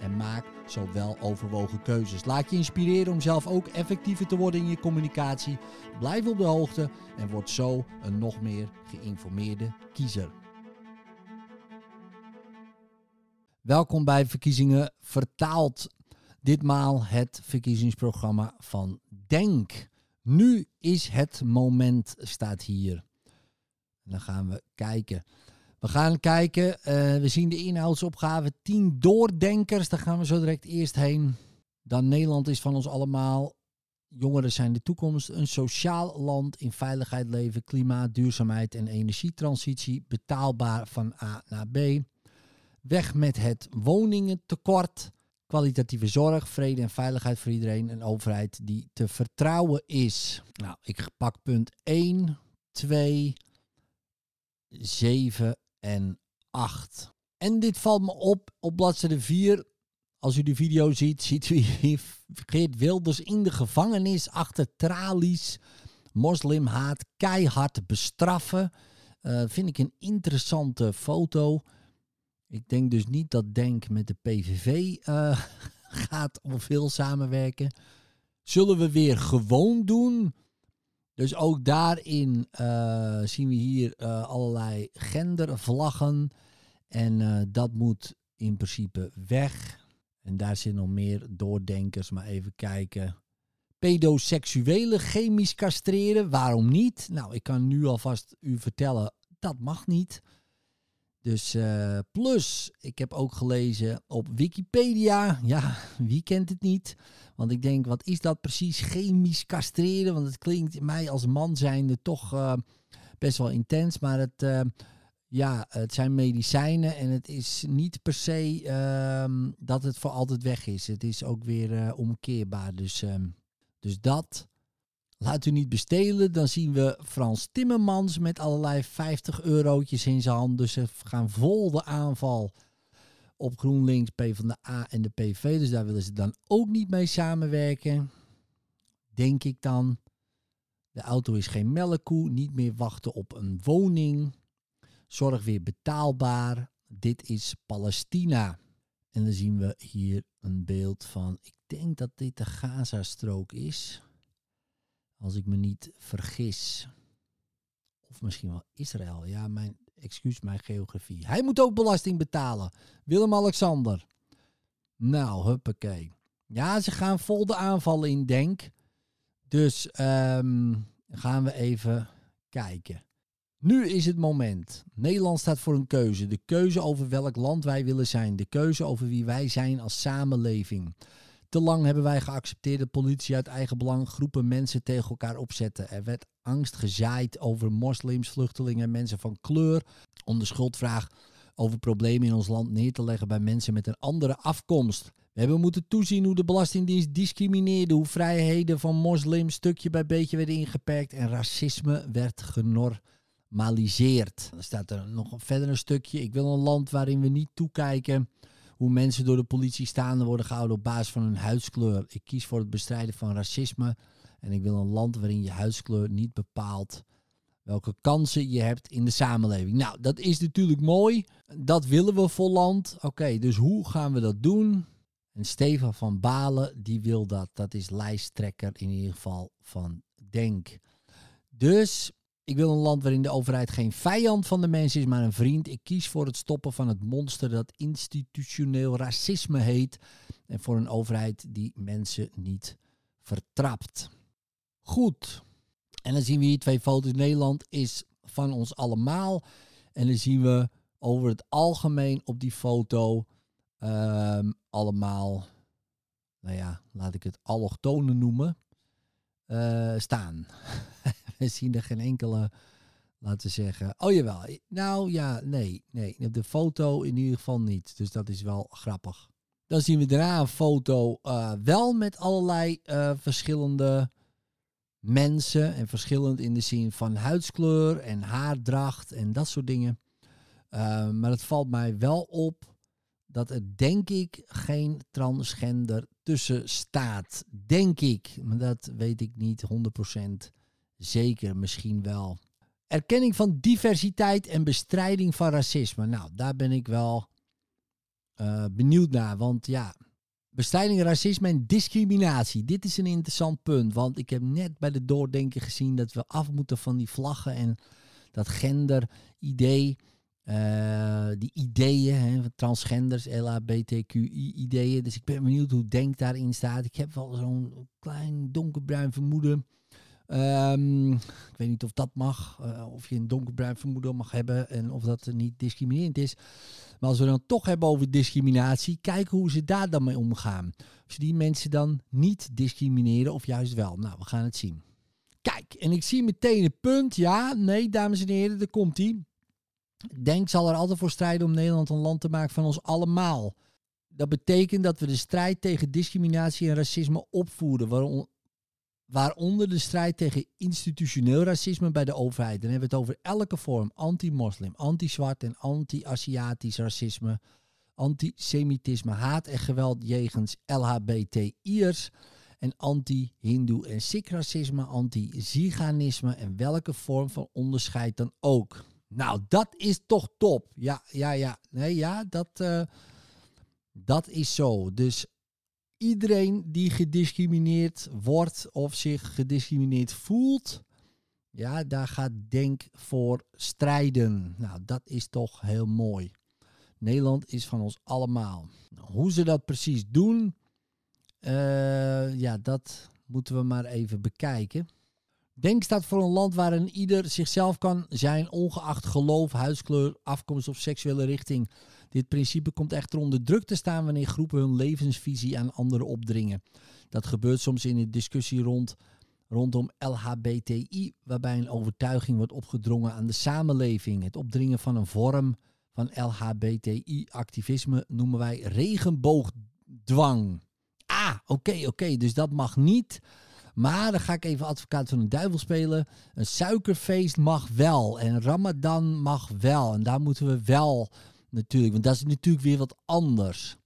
en maak zo wel overwogen keuzes. Laat je inspireren om zelf ook effectiever te worden in je communicatie. Blijf op de hoogte en word zo een nog meer geïnformeerde kiezer. Welkom bij Verkiezingen Vertaald. Ditmaal het verkiezingsprogramma van Denk. Nu is het moment, staat hier. Dan gaan we kijken. We gaan kijken. eh, we zien de inhoudsopgave 10 doordenkers. Daar gaan we zo direct eerst heen. Dan Nederland is van ons allemaal. Jongeren zijn de toekomst. Een sociaal land in veiligheid leven, klimaat, duurzaamheid en energietransitie. Betaalbaar van A naar B. Weg met het woningentekort. Kwalitatieve zorg, vrede en veiligheid voor iedereen. Een overheid die te vertrouwen is. Nou, ik pak punt 1, 2, 7 en 8. En dit valt me op op bladzijde 4. Als u de video ziet, ziet u hier Geert Wilders in de gevangenis achter tralies. Moslimhaat keihard bestraffen. Eh, vind ik een interessante foto. Ik denk dus niet dat Denk met de PVV eh, gaat of wil samenwerken. Zullen we weer gewoon doen? Dus ook daarin eh, zien we hier eh, allerlei gendervlaggen. En eh, dat moet in principe weg. En daar zitten nog meer doordenkers, maar even kijken. Pedoseksuelen chemisch castreren, waarom niet? Nou, ik kan nu alvast u vertellen, dat mag niet. Dus eh, plus, ik heb ook gelezen op Wikipedia. Ja, wie kent het niet? Want ik denk, wat is dat precies? Chemisch castreren? Want het klinkt mij als man zijnde toch eh, best wel intens. Maar het, eh, ja, het zijn medicijnen en het is niet per se ehm, dat het voor altijd weg is. Het is ook weer omkeerbaar. Dus, ehm, dus dat. Laat u niet bestelen. Dan zien we Frans Timmermans met allerlei 50 eurotjes in zijn hand. Dus ze gaan vol de aanval op GroenLinks, PvdA en de PV. Dus daar willen ze dan ook niet mee samenwerken. Denk ik dan. De auto is geen melkkoe. Niet meer wachten op een woning. Zorg weer betaalbaar. Dit is Palestina. En dan zien we hier een beeld van. Ik denk dat dit de Gazastrook is. Als ik me niet vergis. Of misschien wel Israël. Ja, mijn excuus, mijn geografie. Hij moet ook belasting betalen. Willem-Alexander. Nou, huppakee. Ja, ze gaan vol de aanvallen in Denk. Dus ehm, gaan we even kijken. Nu is het moment. Nederland staat voor een keuze. De keuze over welk land wij willen zijn. De keuze over wie wij zijn als samenleving. Te lang hebben wij geaccepteerd dat politie uit eigen belang groepen mensen tegen elkaar opzetten. Er werd angst gezaaid over moslims, vluchtelingen en mensen van kleur. Om de schuldvraag over problemen in ons land neer te leggen bij mensen met een andere afkomst. We hebben moeten toezien hoe de Belastingdienst discrimineerde, hoe vrijheden van moslims stukje bij beetje werden ingeperkt en racisme werd genormaliseerd. Dan staat er nog verder een stukje. Ik wil een land waarin we niet toekijken hoe mensen door de politie staande worden gehouden op basis van hun huidskleur. Ik kies voor het bestrijden van racisme en ik wil een land waarin je huidskleur niet bepaalt welke kansen je hebt in de samenleving. Nou, dat is natuurlijk mooi. Dat willen we voor land. Oké, dus hoe gaan we dat doen? En Stefan van Balen, die wil dat. Dat is lijsttrekker in ieder geval van Denk. Dus ik wil een land waarin de overheid geen vijand van de mens is, maar een vriend. Ik kies voor het stoppen van het monster dat institutioneel racisme heet. En voor een overheid die mensen niet vertrapt. Goed. En dan zien we hier twee foto's. Nederland is van ons allemaal. En dan zien we over het algemeen op die foto ehm, allemaal, nou ja, laat ik het allochtonen noemen, eh, staan. zien er geen enkele, laten we zeggen, oh jawel, nou ja, nee, nee, op de foto in ieder geval niet. Dus dat is wel grappig. Dan zien we daarna een foto eh, wel met allerlei eh, verschillende mensen. En verschillend in de zin van huidskleur en haardracht en dat soort dingen. Uh, maar het valt mij wel op dat er denk ik geen transgender tussen staat. Denk ik. Maar dat weet ik niet 100% zeker. Misschien wel. Erkenning van diversiteit en bestrijding van racisme. Nou, daar ben ik wel uh, benieuwd naar. Want ja, bestrijding racisme en discriminatie. Dit is een interessant punt. Want ik heb net bij de doordenken gezien dat we af moeten van die vlaggen en dat gender-idee. Uh, die ideeën, hè, transgenders, LHBTQI-ideeën. Dus ik ben benieuwd hoe Denk daarin staat. Ik heb wel zo'n klein donkerbruin vermoeden. Um, ik weet niet of dat mag, uh, of je een donkerbruin vermoeden mag hebben en of dat niet discriminerend is. Maar als we dan toch hebben over discriminatie, kijken hoe ze daar dan mee omgaan. Of ze die mensen dan niet discrimineren of juist wel. Nou, we gaan het zien. Kijk, en ik zie meteen het punt. Ja, nee, dames en heren, daar komt hij. Denk zal er altijd voor strijden om Nederland een land te maken van ons allemaal. Dat betekent dat we de strijd tegen discriminatie en racisme opvoeren, waaronder de strijd tegen institutioneel racisme bij de overheid. Dan hebben we het over elke vorm anti-moslim, anti-zwart en anti-Aziatisch racisme, antisemitisme, haat en geweld jegens LHBTI'ers en anti-Hindoe en Sikh racisme, anti-Ziganisme en welke vorm van onderscheid dan ook. Nou, dat is toch top. Ja, ja, ja. Nee, ja, dat, uh, dat is zo. Dus iedereen die gediscrimineerd wordt of zich gediscrimineerd voelt, ja, daar gaat Denk voor strijden. Nou, dat is toch heel mooi. Nederland is van ons allemaal. Hoe ze dat precies doen, uh, ja, dat moeten we maar even bekijken. Denk staat voor een land waarin ieder zichzelf kan zijn, ongeacht geloof, huidskleur, afkomst of seksuele richting. Dit principe komt echter onder druk te staan wanneer groepen hun levensvisie aan anderen opdringen. Dat gebeurt soms in de discussie rond, rondom LHBTI, waarbij een overtuiging wordt opgedrongen aan de samenleving. Het opdringen van een vorm van LHBTI-activisme noemen wij regenboogdwang. Ah, oké, oké, dus dat mag niet. Maar dan ga ik even advocaat van de duivel spelen. Een suikerfeest mag wel. En Ramadan mag wel. En daar moeten we wel natuurlijk. Want dat is natuurlijk weer wat anders.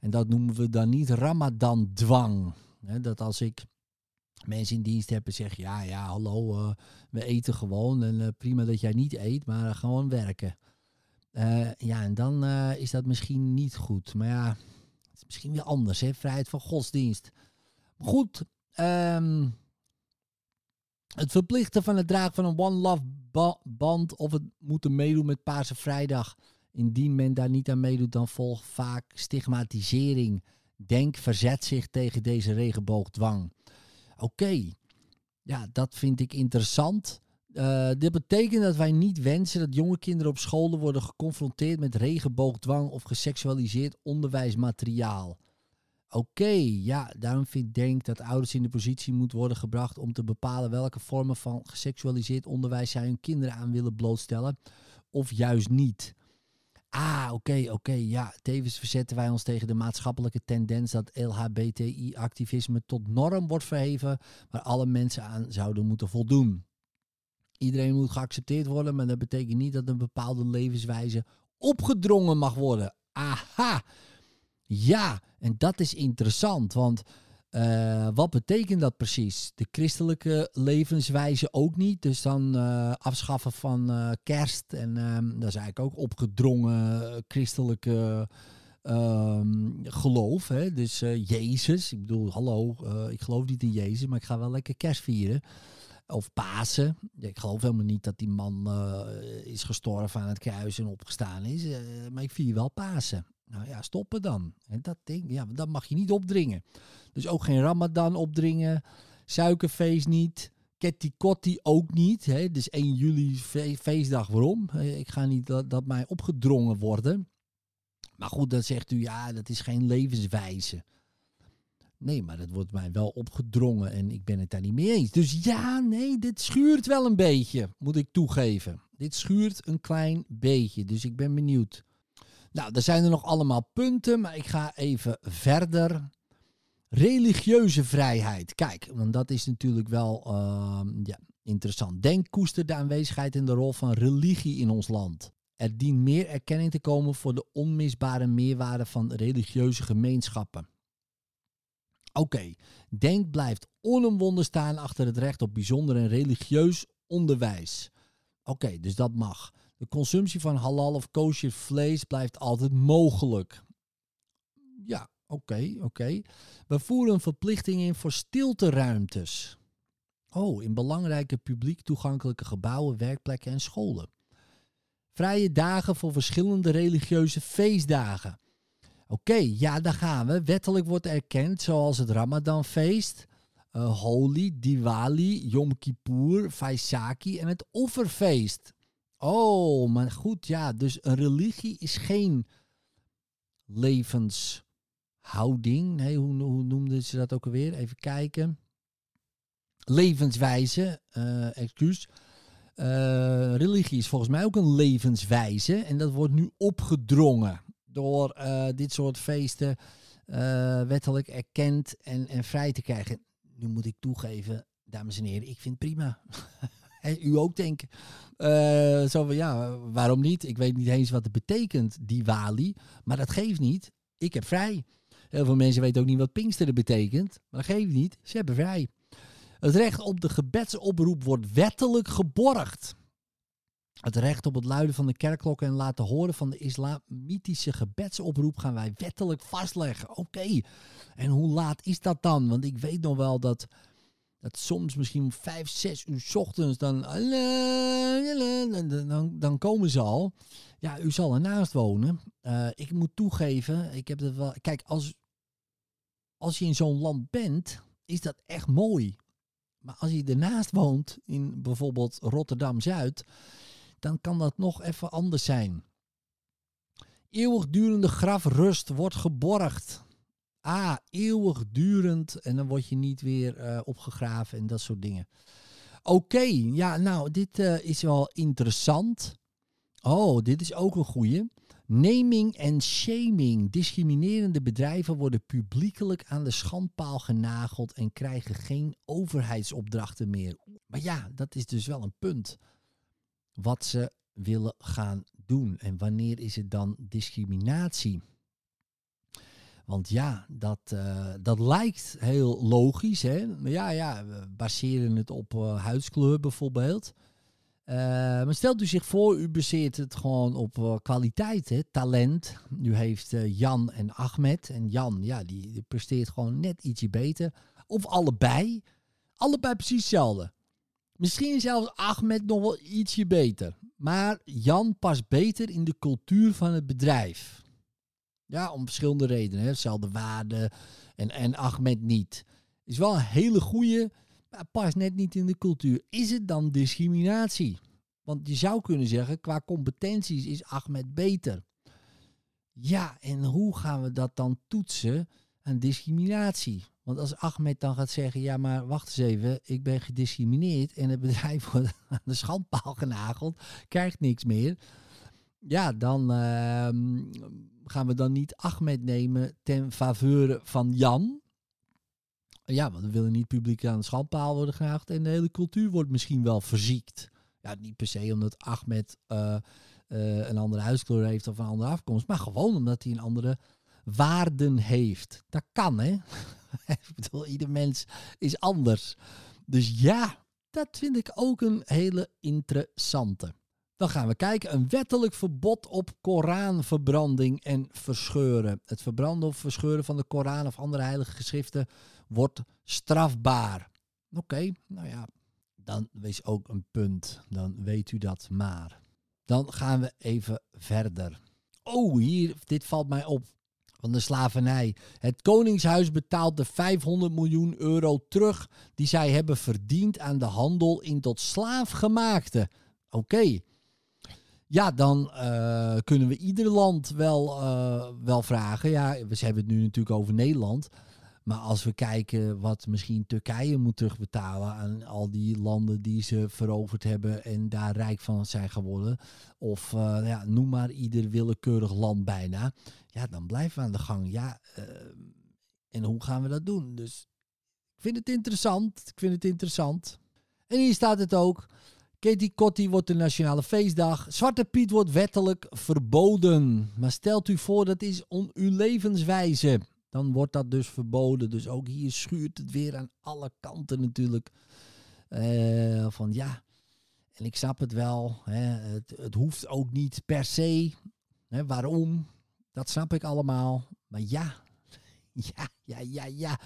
En dat noemen we dan niet Ramadan-dwang. Dat als ik mensen in dienst heb en zeg: Ja, ja, hallo, uh, we eten gewoon. En uh, prima dat jij niet eet, maar gewoon werken. ja, en dan is dat misschien niet goed. Maar ja, het is misschien weer anders, hè? Vrijheid van godsdienst. Goed, Um, het verplichten van het dragen van een One Love band of het moeten meedoen met Paarse Vrijdag. Indien men daar niet aan meedoet, dan volgt vaak stigmatisering. Denk verzet zich tegen deze regenboogdwang. Oké, ja, dat vind ik interessant. Uh, dit betekent dat wij niet wensen dat jonge kinderen op scholen worden geconfronteerd met regenboogdwang of geseksualiseerd onderwijsmateriaal. Oké, ja, daarom vind Denk dat ouders in de positie moeten worden gebracht om te bepalen welke vormen van geseksualiseerd onderwijs zij hun kinderen aan willen blootstellen, of juist niet. Ah, oké, oké, ja. Tevens verzetten wij ons tegen de maatschappelijke tendens dat LHBTI-activisme tot norm wordt verheven, waar alle mensen aan zouden moeten voldoen. Iedereen moet geaccepteerd worden, maar dat betekent niet dat een bepaalde levenswijze opgedrongen mag worden. Aha! Ja, en dat is interessant, want uh, wat betekent dat precies? De christelijke levenswijze ook niet. Dus dan uh, afschaffen van uh, kerst. En um, dat is eigenlijk ook opgedrongen christelijke um, geloof. Hè? Dus Jezus. Ik bedoel, hallo, ik geloof niet in Jezus, maar ik ga wel lekker kerst vieren. Of Pasen. Ik geloof helemaal niet dat die man is gestorven aan het kruis en opgestaan is. maar ik vier wel Pasen. Nou ja, stoppen dan. En dat ding, ja, dat mag je niet opdringen. Dus ook geen Ramadan opdringen, suikerfeest niet, Ketty ook niet. Hè? Dus 1 juli feestdag, waarom? Ik ga niet dat, dat mij opgedrongen worden. Maar goed, dan zegt u, ja, dat is geen levenswijze. Nee, maar dat wordt mij wel opgedrongen en ik ben het daar niet mee eens. Dus ja, nee, dit schuurt wel een beetje, moet ik toegeven. Dit schuurt een klein beetje, dus ik ben benieuwd. Nou, er zijn er nog allemaal punten, maar ik ga even verder. Religieuze vrijheid. Kijk, want dat is natuurlijk wel ehm, ja, interessant. Denk koester de aanwezigheid en de rol van religie in ons land. Er dient meer erkenning te komen voor de onmisbare meerwaarde van religieuze gemeenschappen. Oké, Denk blijft onomwonden staan achter het recht op bijzonder en religieus onderwijs. Oké, dus dat mag. De consumptie van halal of kosher vlees blijft altijd mogelijk. Ja, oké, oké. We voeren een verplichting in voor stilteruimtes. Oh, in belangrijke publiek toegankelijke gebouwen, werkplekken en scholen. Vrije dagen voor verschillende religieuze feestdagen. Oké, ja, daar gaan we. Wettelijk wordt erkend, zoals het Ramadanfeest, uh, Holi, Diwali, Yom Kippur, Vaisaki en het offerfeest. Oh, maar goed, ja, dus een religie is geen levenshouding. Nee, hoe, hoe noemden ze dat ook alweer? Even kijken. Levenswijze, uh, excuus. Uh, religie is volgens mij ook een levenswijze en dat wordt nu opgedrongen door uh, dit soort feesten wettelijk erkend en, en vrij te krijgen. Nu moet ik toegeven, dames en heren, ik vind het prima. U ook denken. Uh, zo van ja, waarom niet? Ik weet niet eens wat het betekent, die wali. Maar dat geeft niet. Ik heb vrij. Heel veel mensen weten ook niet wat Pinksteren betekent. Maar dat geeft niet. Ze hebben vrij. Het recht op de gebedsoproep wordt wettelijk geborgd. Het recht op het luiden van de kerkklok en laten horen van de islamitische gebedsoproep gaan wij wettelijk vastleggen. Oké, en hoe laat is dat dan? Want ik weet nog wel dat, dat soms misschien vijf, zes uur ochtends dan, dan, dan komen ze al. Ja, u zal ernaast wonen. Uh, ik moet toegeven, ik heb dat wel. Kijk, als, als je in zo'n land bent, is dat echt mooi. Maar als je ernaast woont, in bijvoorbeeld Rotterdam Zuid dan kan dat nog even anders zijn. Eeuwigdurende grafrust wordt geborgd. Ah, eeuwigdurend. En dan word je niet weer uh, opgegraven en dat soort dingen. Oké, ja, nou, dit uh, is wel interessant. Oh, dit is ook een goeie. Naming en shaming. Discriminerende bedrijven worden publiekelijk aan de schandpaal genageld en krijgen geen overheidsopdrachten meer. Maar ja, dat is dus wel een punt wat ze willen gaan doen. En wanneer is het dan discriminatie? Want ja, dat, uh, dat lijkt heel logisch. Hè? Ja, ja, we baseren het op uh, huidskleur bijvoorbeeld. Uh, maar stelt u zich voor, u baseert het gewoon op kwaliteit, hè? talent. U heeft Jan en Ahmed. En Jan, ja, die, die presteert gewoon net ietsje beter. Of allebei. Allebei precies hetzelfde. Misschien zelfs Ahmed nog wel ietsje beter. Maar Jan past beter in de cultuur van het bedrijf. Ja, om verschillende redenen. Hè. Hetzelfde waarde en, en Ahmed niet. Is wel een hele goede, maar past net niet in de cultuur. Is het dan discriminatie? Want je zou kunnen zeggen, qua competenties is Ahmed beter. Ja, en hoe gaan we dat dan toetsen aan discriminatie? Want als Ahmed dan gaat zeggen, ja maar wacht eens even, ik ben gediscrimineerd en het bedrijf wordt aan de schandpaal genageld, krijgt niks meer. Ja, dan ehm, gaan we dan niet Ahmed nemen ten faveur van Jan. Ja, want we willen niet publiek aan de schandpaal worden genageld en de hele cultuur wordt misschien wel verziekt. Ja, niet per se omdat Ahmed uh, een andere huiskleur heeft of een andere afkomst, maar gewoon omdat hij een andere waarden heeft. Dat kan, hè? ik bedoel, ieder mens is anders. Dus ja, dat vind ik ook een hele interessante. Dan gaan we kijken. Een wettelijk verbod op Koranverbranding en verscheuren. Het verbranden of verscheuren van de Koran of andere heilige geschriften wordt strafbaar. Oké, nou ja, dan wees ook een punt. Dan weet u dat maar. Dan gaan we even verder. Oh, hier, dit valt mij op van de slavernij. Het Koningshuis betaalt de 500 miljoen euro terug die zij hebben verdiend aan de handel in tot slaafgemaakte. Oké. Ja, dan uh, kunnen we ieder land wel, uh, wel vragen. Ja, we hebben het nu natuurlijk over Nederland. Maar als we kijken wat misschien Turkije moet terugbetalen aan al die landen die ze veroverd hebben en daar rijk van zijn geworden. Of uh, ja, noem maar ieder willekeurig land bijna. Ja, dan blijven we aan de gang. Ja, En hoe gaan we dat doen? Dus ik vind het interessant. Ik vind het interessant. En hier staat het ook. Katie Kotti wordt de nationale feestdag. Zwarte Piet wordt wettelijk verboden. Maar stelt u voor, dat is on uw levenswijze. Dan wordt dat dus verboden. Dus ook hier schuurt het weer aan alle kanten natuurlijk. Uh, van ja, en ik snap het wel. Hè, het, het hoeft ook niet per se. Hè, waarom? Dat snap ik allemaal. Maar ja, ja, ja, ja, ja.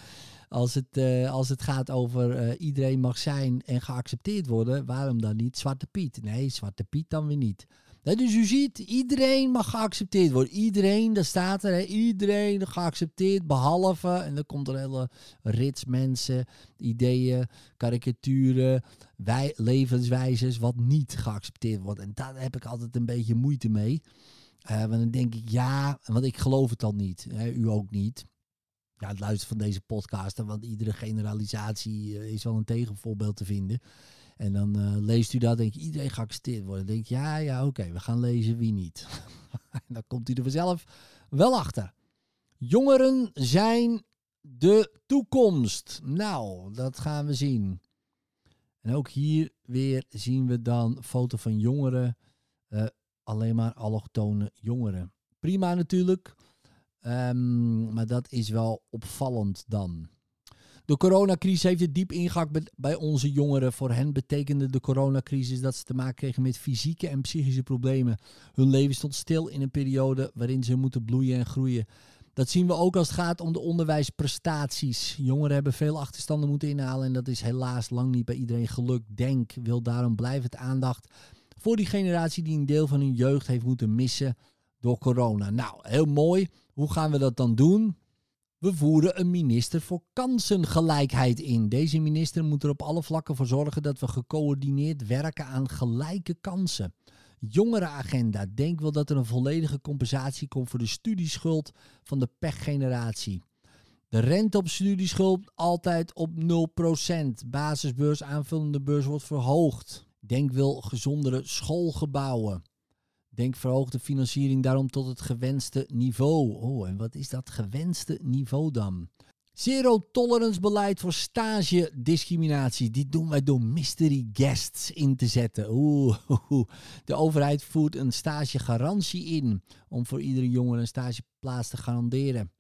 Als het, uh, als het gaat over uh, iedereen mag zijn en geaccepteerd worden, waarom dan niet Zwarte Piet? Nee, Zwarte Piet dan weer niet. Dus u ziet, iedereen mag geaccepteerd worden. Iedereen, daar staat er, hè, iedereen geaccepteerd, behalve, en dan komt er een hele rits mensen, ideeën, karikaturen, wij, levenswijzes, wat niet geaccepteerd wordt. En daar heb ik altijd een beetje moeite mee. Uh, want dan denk ik, ja, want ik geloof het dan niet. Hè, u ook niet ja, het luisteren van deze podcast, want iedere generalisatie eh, is wel een tegenvoorbeeld te vinden. En dan uh, leest u dat, denk je, iedereen geaccepteerd worden. Dan denk je, ja, ja, oké, we gaan lezen wie niet. en dan komt u er vanzelf wel achter. Jongeren zijn de toekomst. Nou, dat gaan we zien. En ook hier weer zien we dan foto van jongeren. Uh, alleen maar allochtone jongeren. Prima natuurlijk. Um, maar dat is wel opvallend dan. De coronacrisis heeft het diep ingehakt bij onze jongeren. Voor hen betekende de coronacrisis dat ze te maken kregen met fysieke en psychische problemen. Hun leven stond stil in een periode waarin ze moeten bloeien en groeien. Dat zien we ook als het gaat om de onderwijsprestaties. Jongeren hebben veel achterstanden moeten inhalen en dat is helaas lang niet bij iedereen gelukt. Denk wil daarom blijvend aandacht voor die generatie die een deel van hun jeugd heeft moeten missen door corona. Nou, heel mooi. Hoe gaan we dat dan doen? We voeren een minister voor kansengelijkheid in. Deze minister moet er op alle vlakken voor zorgen dat we gecoördineerd werken aan gelijke kansen. Jongerenagenda. Denk wel dat er een volledige compensatie komt voor de studieschuld van de pechgeneratie. De rente op studieschuld altijd op 0%. Basisbeurs, aanvullende beurs wordt verhoogd. Denk wil gezondere schoolgebouwen. Denk verhoogde financiering daarom tot het gewenste niveau. Oh, en wat is dat gewenste niveau dan? Zero tolerance beleid voor stage discriminatie. Die doen wij door mystery guests in te zetten. Oeh, de overheid voert een stagegarantie in om voor iedere jongere een stageplaats te garanderen.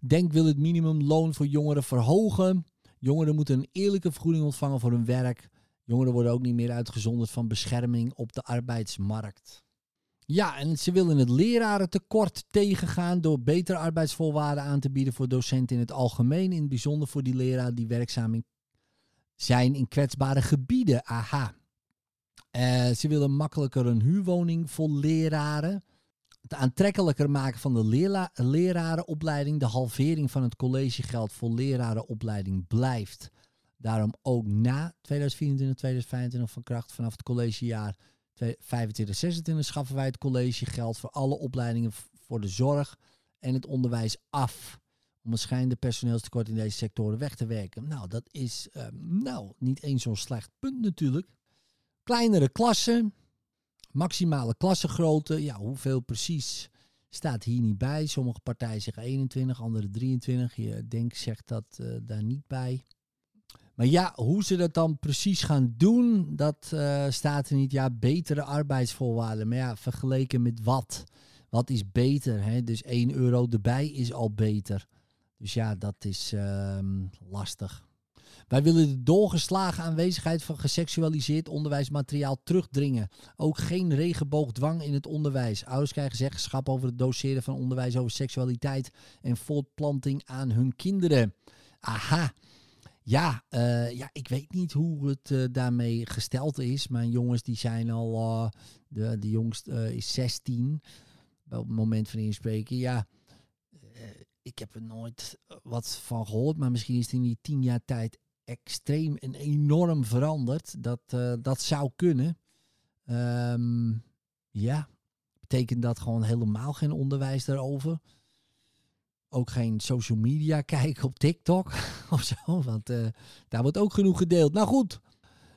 Denk wil het minimumloon voor jongeren verhogen. Jongeren moeten een eerlijke vergoeding ontvangen voor hun werk. Jongeren worden ook niet meer uitgezonderd van bescherming op de arbeidsmarkt. Ja, en ze willen het lerarentekort tegengaan door betere arbeidsvoorwaarden aan te bieden voor docenten in het algemeen. In het bijzonder voor die leraren die werkzaam zijn in kwetsbare gebieden. Aha. Uh, ze willen makkelijker een huurwoning voor leraren. Het aantrekkelijker maken van de lera lerarenopleiding. De halvering van het collegegeld voor lerarenopleiding blijft. Daarom ook na 2024, 2025 van kracht vanaf het collegejaar 25, 26 schaffen wij het college geld voor alle opleidingen voor de zorg en het onderwijs af. Om het personeelstekort in deze sectoren weg te werken. Nou, dat is uh, nou, niet eens zo'n slecht punt natuurlijk. Kleinere klassen, maximale klassengrootte. Ja, hoeveel precies staat hier niet bij. Sommige partijen zeggen 21, andere 23. Je denkt, zegt dat uh, daar niet bij. Maar ja, hoe ze dat dan precies gaan doen, dat uh, staat er niet. Ja, betere arbeidsvoorwaarden. Maar ja, vergeleken met wat? Wat is beter? Hè? Dus 1 euro erbij is al beter. Dus ja, dat is uh, lastig. Wij willen de doorgeslagen aanwezigheid van geseksualiseerd onderwijsmateriaal terugdringen. Ook geen regenboogdwang in het onderwijs. Ouders krijgen zeggenschap over het doseren van onderwijs over seksualiteit en voortplanting aan hun kinderen. Aha. Ja, uh, ja, ik weet niet hoe het uh, daarmee gesteld is. Mijn jongens die zijn al, uh, de, de jongste is 16 op het moment van inspreken. Ja, ik heb er nooit wat van gehoord, maar misschien is het in die tien jaar tijd extreem en enorm veranderd. Dat, dat zou kunnen. Um, ja, betekent dat gewoon helemaal geen onderwijs daarover? Ook geen social media kijken op TikTok of zo. Want uh, daar wordt ook genoeg gedeeld. Nou goed,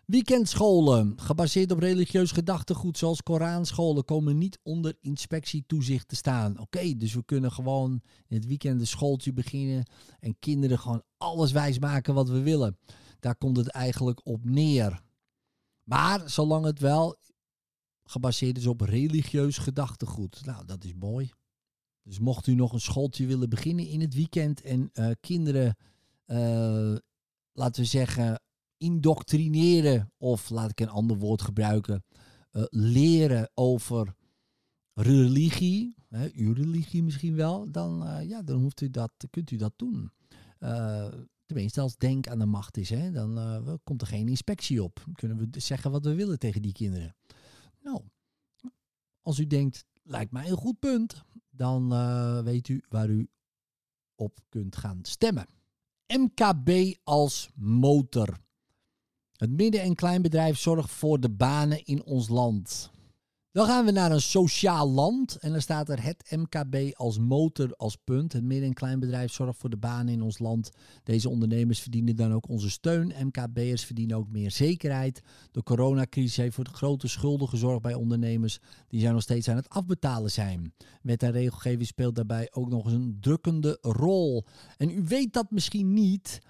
Weekendscholen, gebaseerd op religieus gedachtegoed zoals Koranscholen, komen niet onder inspectietoezicht te staan. Oké, dus we kunnen gewoon in het weekend een schooltje beginnen en kinderen gewoon alles wijsmaken wat we willen. Daar komt het eigenlijk op neer. Maar zolang het wel gebaseerd is op religieus gedachtegoed. Nou, dat is mooi. Dus mocht u nog een schooltje willen beginnen in het weekend en uh, kinderen, uh, laten we zeggen, indoctrineren, of laat ik een ander woord gebruiken, uh, leren over religie, hè, uw religie misschien wel, dan, ja, dan hoeft u dat, kunt u dat doen. tenminste, als denk aan de macht is, hè, dan komt er geen inspectie op. Dan kunnen we zeggen wat we willen tegen die kinderen. Nou, als u denkt, lijkt mij een goed punt, dan uh, weet u waar u op kunt gaan stemmen. MKB als motor. Het midden- en kleinbedrijf zorgt voor de banen in ons land. Dan gaan we naar een sociaal land en dan staat er het MKB als motor als punt. Het midden- en kleinbedrijf zorgt voor de banen in ons land. Deze ondernemers verdienen dan ook onze steun. MKB'ers verdienen ook meer zekerheid. De coronacrisis heeft voor grote schulden gezorgd bij ondernemers die zijn nog steeds aan het afbetalen zijn. Wet en regelgeving speelt daarbij ook nog eens een drukkende rol. En u weet dat misschien niet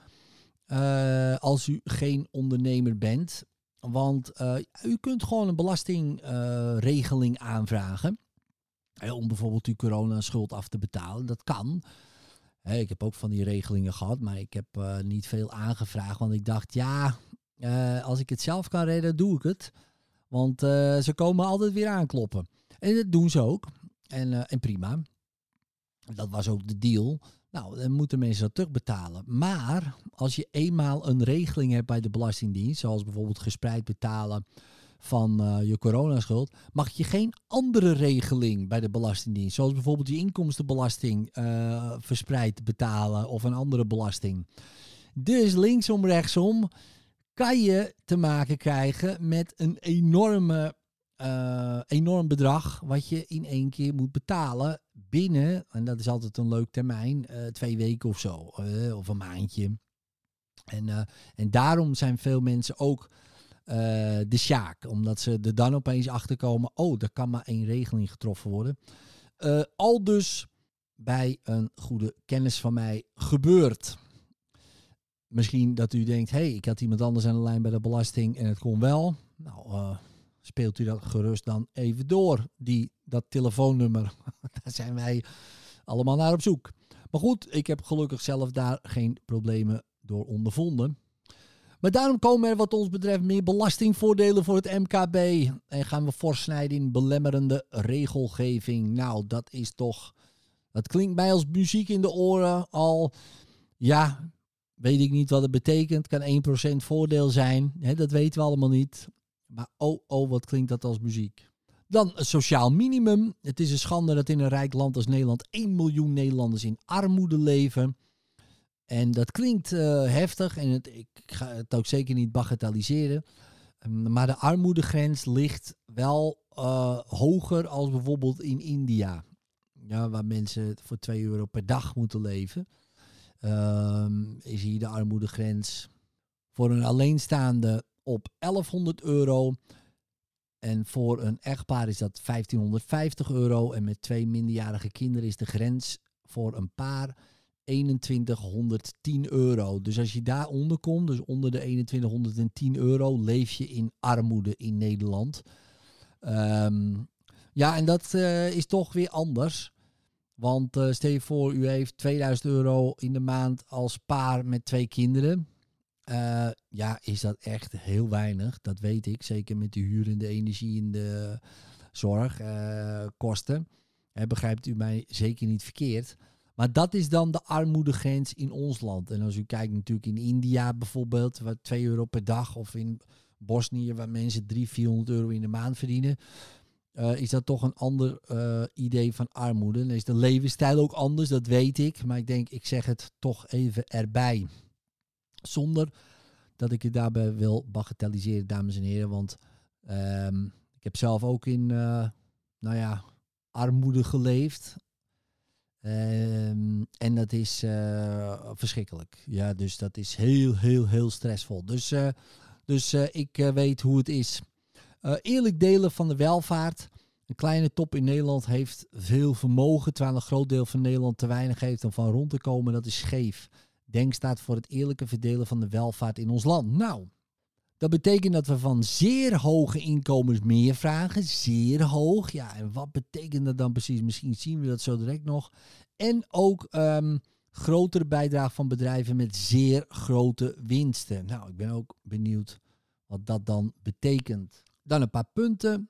uh, als u geen ondernemer bent. Want uh, u kunt gewoon een belastingregeling uh, aanvragen. om bijvoorbeeld uw coronaschuld af te betalen. Dat kan. ik heb ook van die regelingen gehad, maar ik heb uh, niet veel aangevraagd. Want ik dacht, ja, als ik het zelf kan redden, doe ik het. Want ze komen altijd weer aankloppen. En dat doen ze ook. En, en prima. Dat was ook de deal. Nou, dan moeten mensen dat terugbetalen. Maar als je eenmaal een regeling hebt bij de Belastingdienst, zoals bijvoorbeeld gespreid betalen van uh, je coronaschuld, mag je geen andere regeling bij de Belastingdienst, zoals bijvoorbeeld je inkomstenbelasting uh, verspreid betalen of een andere belasting. Dus linksom, rechtsom kan je te maken krijgen met een enorme uh, enorm bedrag wat je in één keer moet betalen binnen, en dat is altijd een leuk termijn, uh, twee weken of zo, uh, of een maandje. En, en daarom zijn veel mensen ook de sjaak, omdat ze er dan opeens achter komen, oh, er kan maar één regeling getroffen worden. al dus bij een goede kennis van mij gebeurt. Misschien dat u denkt, hé, hey, ik had iemand anders aan de lijn bij de belasting en het kon wel. Nou, speelt u dat gerust dan even door, die, dat telefoonnummer. daar zijn wij allemaal naar op zoek. Maar goed, ik heb gelukkig zelf daar geen problemen door ondervonden. Maar daarom komen er wat ons betreft meer belastingvoordelen voor het MKB. En gaan we voorsnijden in belemmerende regelgeving. Nou, dat is toch... Dat klinkt mij als muziek in de oren al... Ja, weet ik niet wat het betekent. Kan 1% voordeel zijn. dat weten we allemaal niet. Maar oh, oh, wat klinkt dat als muziek. Dan een sociaal minimum. Het is een schande dat in een rijk land als Nederland 1 miljoen Nederlanders in armoede leven. En dat klinkt uh, heftig en het, ik ga het ook zeker niet bagatelliseren. Um, maar de armoedegrens ligt wel uh, hoger als bijvoorbeeld in India. Ja, waar mensen voor 2 euro per dag moeten leven. Um, is hier de armoedegrens voor een alleenstaande op 1100 euro. En voor een echtpaar is dat 1550 euro. En met twee minderjarige kinderen is de grens voor een paar 2110 euro. Dus als je daaronder komt, dus onder de 2110 euro, leef je in armoede in Nederland. Um, ja, en dat uh, is toch weer anders. Want uh, stel je voor, u heeft 2000 euro in de maand als paar met twee kinderen. Uh, ja, is dat echt heel weinig. Dat weet ik. Zeker met de huur en de energie en de zorgkosten. Uh, begrijpt u mij zeker niet verkeerd. Maar dat is dan de armoedegrens in ons land. En als u kijkt natuurlijk in India bijvoorbeeld, waar 2 euro per dag. Of in Bosnië, waar mensen 300, 400 euro in de maand verdienen. Uh, is dat toch een ander idee van armoede. Dan is de levensstijl ook anders, dat weet ik. Maar ik denk, ik zeg het toch even erbij. Zonder dat ik je daarbij wil bagatelliseren, dames en heren. Want um, ik heb zelf ook in, uh, nou ja, armoede geleefd. Um, en dat is uh, verschrikkelijk. Ja, dus dat is heel, heel, heel stressvol. Dus uh, Dus eh, ik eh, weet hoe het is. Eh, eerlijk delen van de welvaart. Een kleine top in Nederland heeft veel vermogen, terwijl een groot deel van Nederland te weinig heeft om van rond te komen. Dat is scheef. Denk staat voor het eerlijke verdelen van de welvaart in ons land. Nou, dat betekent dat we van zeer hoge inkomens meer vragen. Zeer hoog. Ja, en wat betekent dat dan precies? Misschien zien we dat zo direct nog. En ook um, grotere bijdrage van bedrijven met zeer grote winsten. Nou, ik ben ook benieuwd wat dat dan betekent. Dan een paar punten.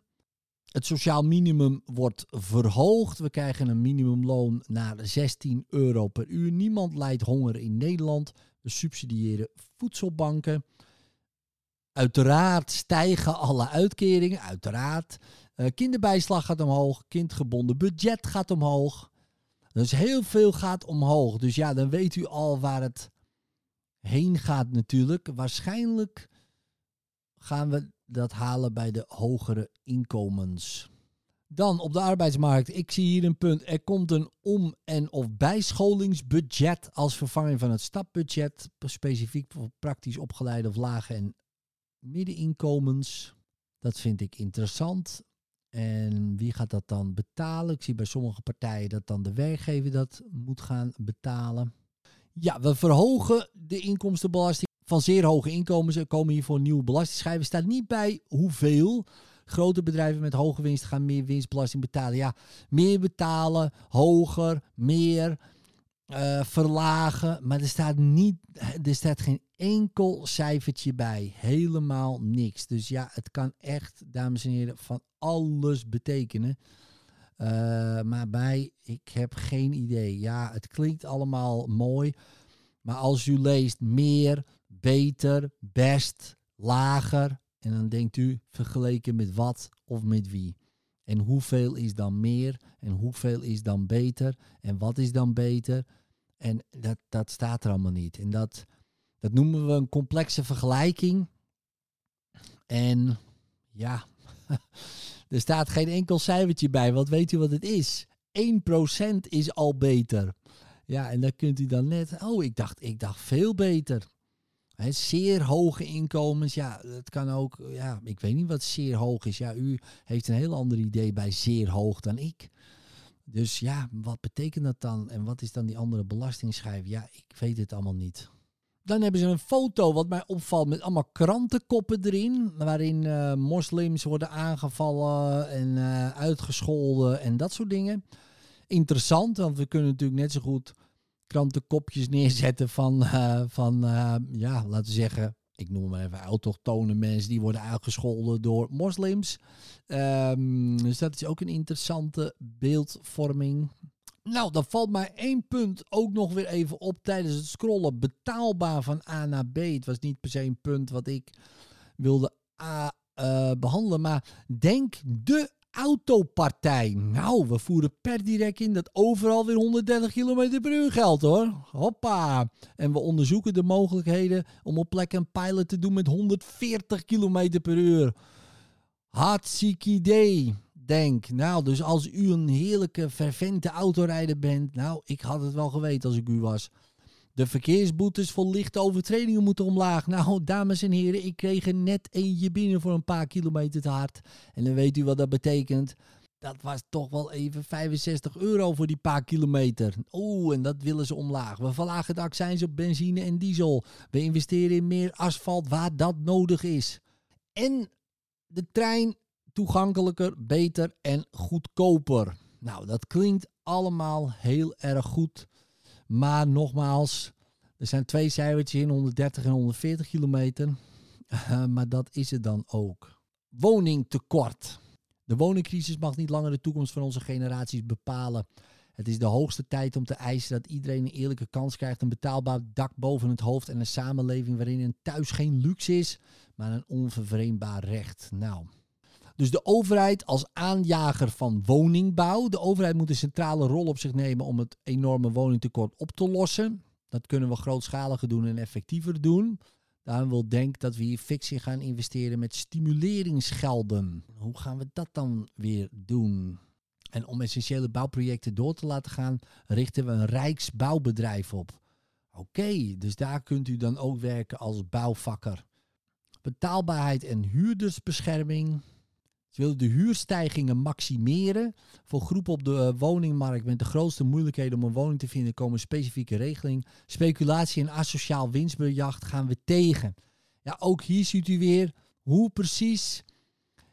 Het sociaal minimum wordt verhoogd. We krijgen een minimumloon naar 16 euro per uur. Niemand lijdt honger in Nederland. We subsidiëren voedselbanken. Uiteraard stijgen alle uitkeringen. Uiteraard. Uh, kinderbijslag gaat omhoog. Kindgebonden budget gaat omhoog. Dus heel veel gaat omhoog. Dus ja, dan weet u al waar het heen gaat natuurlijk. Waarschijnlijk gaan we dat halen bij de hogere inkomens. Dan op de arbeidsmarkt. Ik zie hier een punt. Er komt een om- en of bijscholingsbudget als vervanging van het stapbudget. Specifiek voor praktisch opgeleide of lage en middeninkomens. Dat vind ik interessant. En wie gaat dat dan betalen? Ik zie bij sommige partijen dat dan de werkgever dat moet gaan betalen. Ja, we verhogen de inkomstenbelasting van zeer hoge inkomens. Er komen hiervoor nieuwe belastingschijven. staat niet bij hoeveel. Grote bedrijven met hoge winst gaan meer winstbelasting betalen. Ja, meer betalen, hoger, meer. Uh, verlagen. Maar er staat, niet, er staat geen enkel cijfertje bij. Helemaal niks. Dus ja, het kan echt, dames en heren, van alles betekenen. Uh, maar bij, ik heb geen idee. Ja, het klinkt allemaal mooi. Maar als u leest meer, beter, best, lager. En dan denkt u vergeleken met wat of met wie. En hoeveel is dan meer? En hoeveel is dan beter? En wat is dan beter? En dat, dat staat er allemaal niet. En dat, dat noemen we een complexe vergelijking. En ja, er staat geen enkel cijfertje bij. Wat weet u wat het is? 1% is al beter. Ja, en dan kunt u dan net. Oh, ik dacht, ik dacht veel beter. Zeer hoge inkomens, ja, dat kan ook. Ja, ik weet niet wat zeer hoog is. Ja, u heeft een heel ander idee bij zeer hoog dan ik. Dus ja, wat betekent dat dan? En wat is dan die andere belastingschijf? Ja, ik weet het allemaal niet. Dan hebben ze een foto wat mij opvalt met allemaal krantenkoppen erin. Waarin uh, moslims worden aangevallen en uh, uitgescholden en dat soort dingen. Interessant, want we kunnen natuurlijk net zo goed krantenkopjes neerzetten van, uh, van ja, laten we zeggen, ik noem maar even autochtone mensen die worden uitgescholden door moslims. Um, dus dat is ook een interessante beeldvorming. Nou, dan valt mij één punt ook nog weer even op tijdens het scrollen. Betaalbaar van A naar B. Het was niet per se een punt wat ik wilde A, uh, behandelen. Maar denk de autopartij. Nou, we voeren per direct in dat overal weer 130 km per uur geldt hoor. Hoppa. En we onderzoeken de mogelijkheden om op plekken een pilot te doen met 140 km per uur. Hartstikke idee. Denk, nou, dus als u een heerlijke, fervente autorijder bent, nou, ik had het wel geweten als ik u was. De verkeersboetes voor lichte overtredingen moeten omlaag. Nou, dames en heren, ik kreeg er net eentje binnen voor een paar kilometer te hard. En dan weet u wat dat betekent. Dat was toch wel even 65 euro voor die paar kilometer. Oeh, en dat willen ze omlaag. We verlagen de accijns op benzine en diesel. We investeren in meer asfalt waar dat nodig is. En de trein toegankelijker, beter en goedkoper. Nou, dat klinkt allemaal heel erg goed. Maar nogmaals, er zijn twee cijfertjes in, 130 en 140 kilometer. Uh, maar dat is het dan ook. Woningtekort. De woningcrisis mag niet langer de toekomst van onze generaties bepalen. Het is de hoogste tijd om te eisen dat iedereen een eerlijke kans krijgt, een betaalbaar dak boven het hoofd en een samenleving waarin een thuis geen luxe is, maar een onvervreemdbaar recht. Nou, dus de overheid als aanjager van woningbouw. De overheid moet een centrale rol op zich nemen om het enorme woningtekort op te lossen. Dat kunnen we grootschaliger doen en effectiever doen. Daarom wil Denk dat we hier fictie gaan investeren met stimuleringsgelden. Hoe gaan we dat dan weer doen? En om essentiële bouwprojecten door te laten gaan, richten we een rijksbouwbedrijf op. Oké, dus daar kunt u dan ook werken als bouwvakker. betaalbaarheid en huurdersbescherming. Ze willen de huurstijgingen maximeren. Voor groepen op de eh, woningmarkt met de grootste moeilijkheden om een woning te vinden komen specifieke regeling. Speculatie en asociaal winstbejag gaan we tegen. Ja, ook hier ziet u weer hoe precies.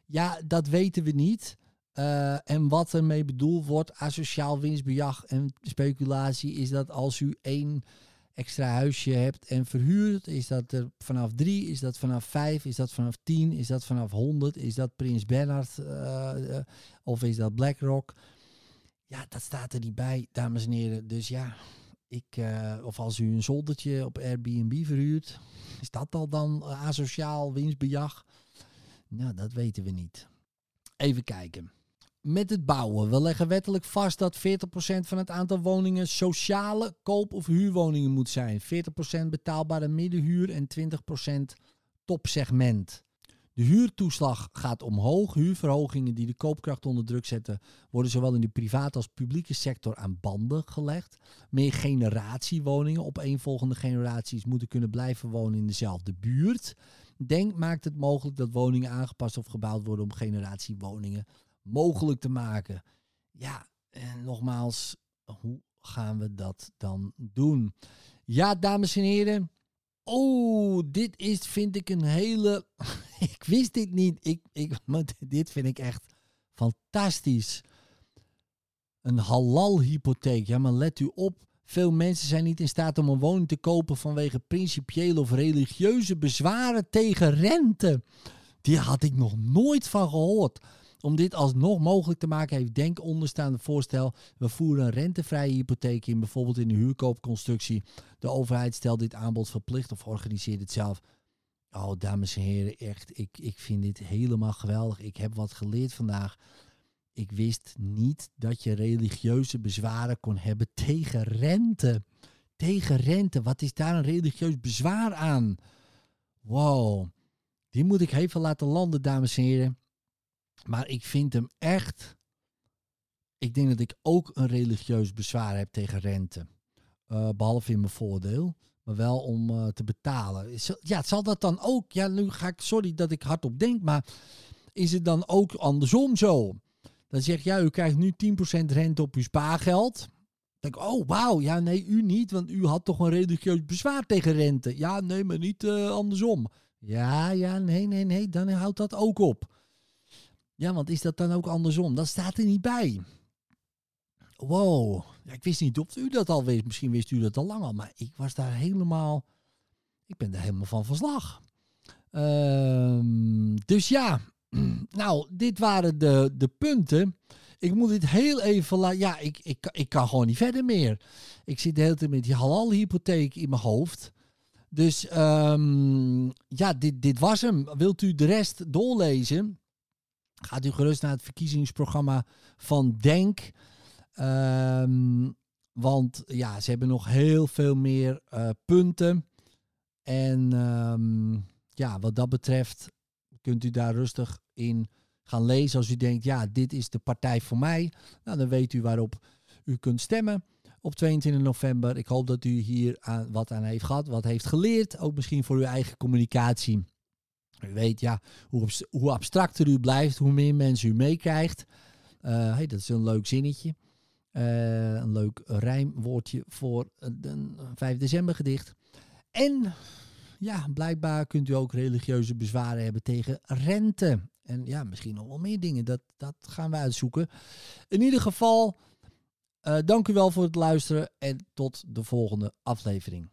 Ja, dat weten we niet. Uh, en wat ermee bedoeld wordt, asociaal winstbejag en speculatie, is dat als u één extra huisje hebt en verhuurt, is dat er vanaf drie, is dat vanaf vijf, is dat vanaf tien, is dat vanaf honderd, is dat Prins Bernhard uh, of is dat BlackRock? Ja, dat staat er niet bij, dames en heren. Dus ja, ik, uh, of als u een zoldertje op Airbnb verhuurt, is dat al dan asociaal winstbejag? Nou, dat weten we niet. Even kijken met het bouwen. We leggen wettelijk vast dat 40% van het aantal woningen sociale koop- of huurwoningen moet zijn. 40% betaalbare middenhuur en 20% topsegment. De huurtoeslag gaat omhoog. Huurverhogingen die de koopkracht onder druk zetten, worden zowel in de private als publieke sector aan banden gelegd. Meer generatiewoningen op volgende generaties moeten kunnen blijven wonen in dezelfde buurt. Denk maakt het mogelijk dat woningen aangepast of gebouwd worden om generatiewoningen mogelijk te maken. Ja, en nogmaals, hoe gaan we dat dan doen? Ja, dames en heren. Oh, dit is, vind ik een hele. ik wist dit niet. Ik, ik, dit vind ik echt fantastisch. Een halal-hypotheek. Ja, maar let u op. Veel mensen zijn niet in staat om een woning te kopen vanwege principiële of religieuze bezwaren tegen rente. Die had ik nog nooit van gehoord. Om dit alsnog mogelijk te maken heeft Denk onderstaande voorstel. We voeren een rentevrije hypotheek in, bijvoorbeeld in de huurkoopconstructie. De overheid stelt dit aanbod verplicht of organiseert het zelf. Oh, dames en heren, echt, ik, ik vind dit helemaal geweldig. Ik heb wat geleerd vandaag. Ik wist niet dat je religieuze bezwaren kon hebben tegen rente. Tegen rente, wat is daar een religieus bezwaar aan? Wow, die moet ik even laten landen, dames en heren. Maar ik vind hem echt. Ik denk dat ik ook een religieus bezwaar heb tegen rente. Uh, behalve in mijn voordeel. Maar wel om uh, te betalen. Ja, zal dat dan ook. Ja, nu ga ik. Sorry dat ik hardop denk. Maar is het dan ook andersom zo? Dan zeg je, u krijgt nu 10% rente op uw spaargeld. Dan denk ik, oh wauw, ja nee, u niet, want u had toch een religieus bezwaar tegen rente. Ja, nee, maar niet uh, andersom. Ja, ja, nee, nee, nee, dan houdt dat ook op. Ja, want is dat dan ook andersom? Dat staat er niet bij. Wow. Ja, ik wist niet of u dat al wist. Misschien wist u dat al lang al. Maar ik was daar helemaal... Ik ben daar helemaal van verslag. Um, dus ja. Nou, dit waren de, de punten. Ik moet dit heel even laten... Ja, ik, ik, ik kan gewoon niet verder meer. Ik zit de hele tijd met die halal-hypotheek in mijn hoofd. Dus um, ja, dit, dit was hem. Wilt u de rest doorlezen? Gaat u gerust naar het verkiezingsprogramma van Denk. Um, want ja, ze hebben nog heel veel meer uh, punten. En um, ja, wat dat betreft kunt u daar rustig in gaan lezen. Als u denkt, ja, dit is de partij voor mij. Nou, dan weet u waarop u kunt stemmen op 22 november. Ik hoop dat u hier aan, wat aan heeft gehad, wat heeft geleerd. Ook misschien voor uw eigen communicatie. U weet, ja, hoe, hoe abstracter u blijft, hoe meer mensen u meekrijgt. Uh, hey, dat is een leuk zinnetje. Uh, een leuk rijmwoordje voor een 5 december gedicht. En ja, blijkbaar kunt u ook religieuze bezwaren hebben tegen rente. En ja, misschien nog wel meer dingen. Dat, dat gaan we uitzoeken. In ieder geval, dank u wel voor het luisteren en tot de volgende aflevering.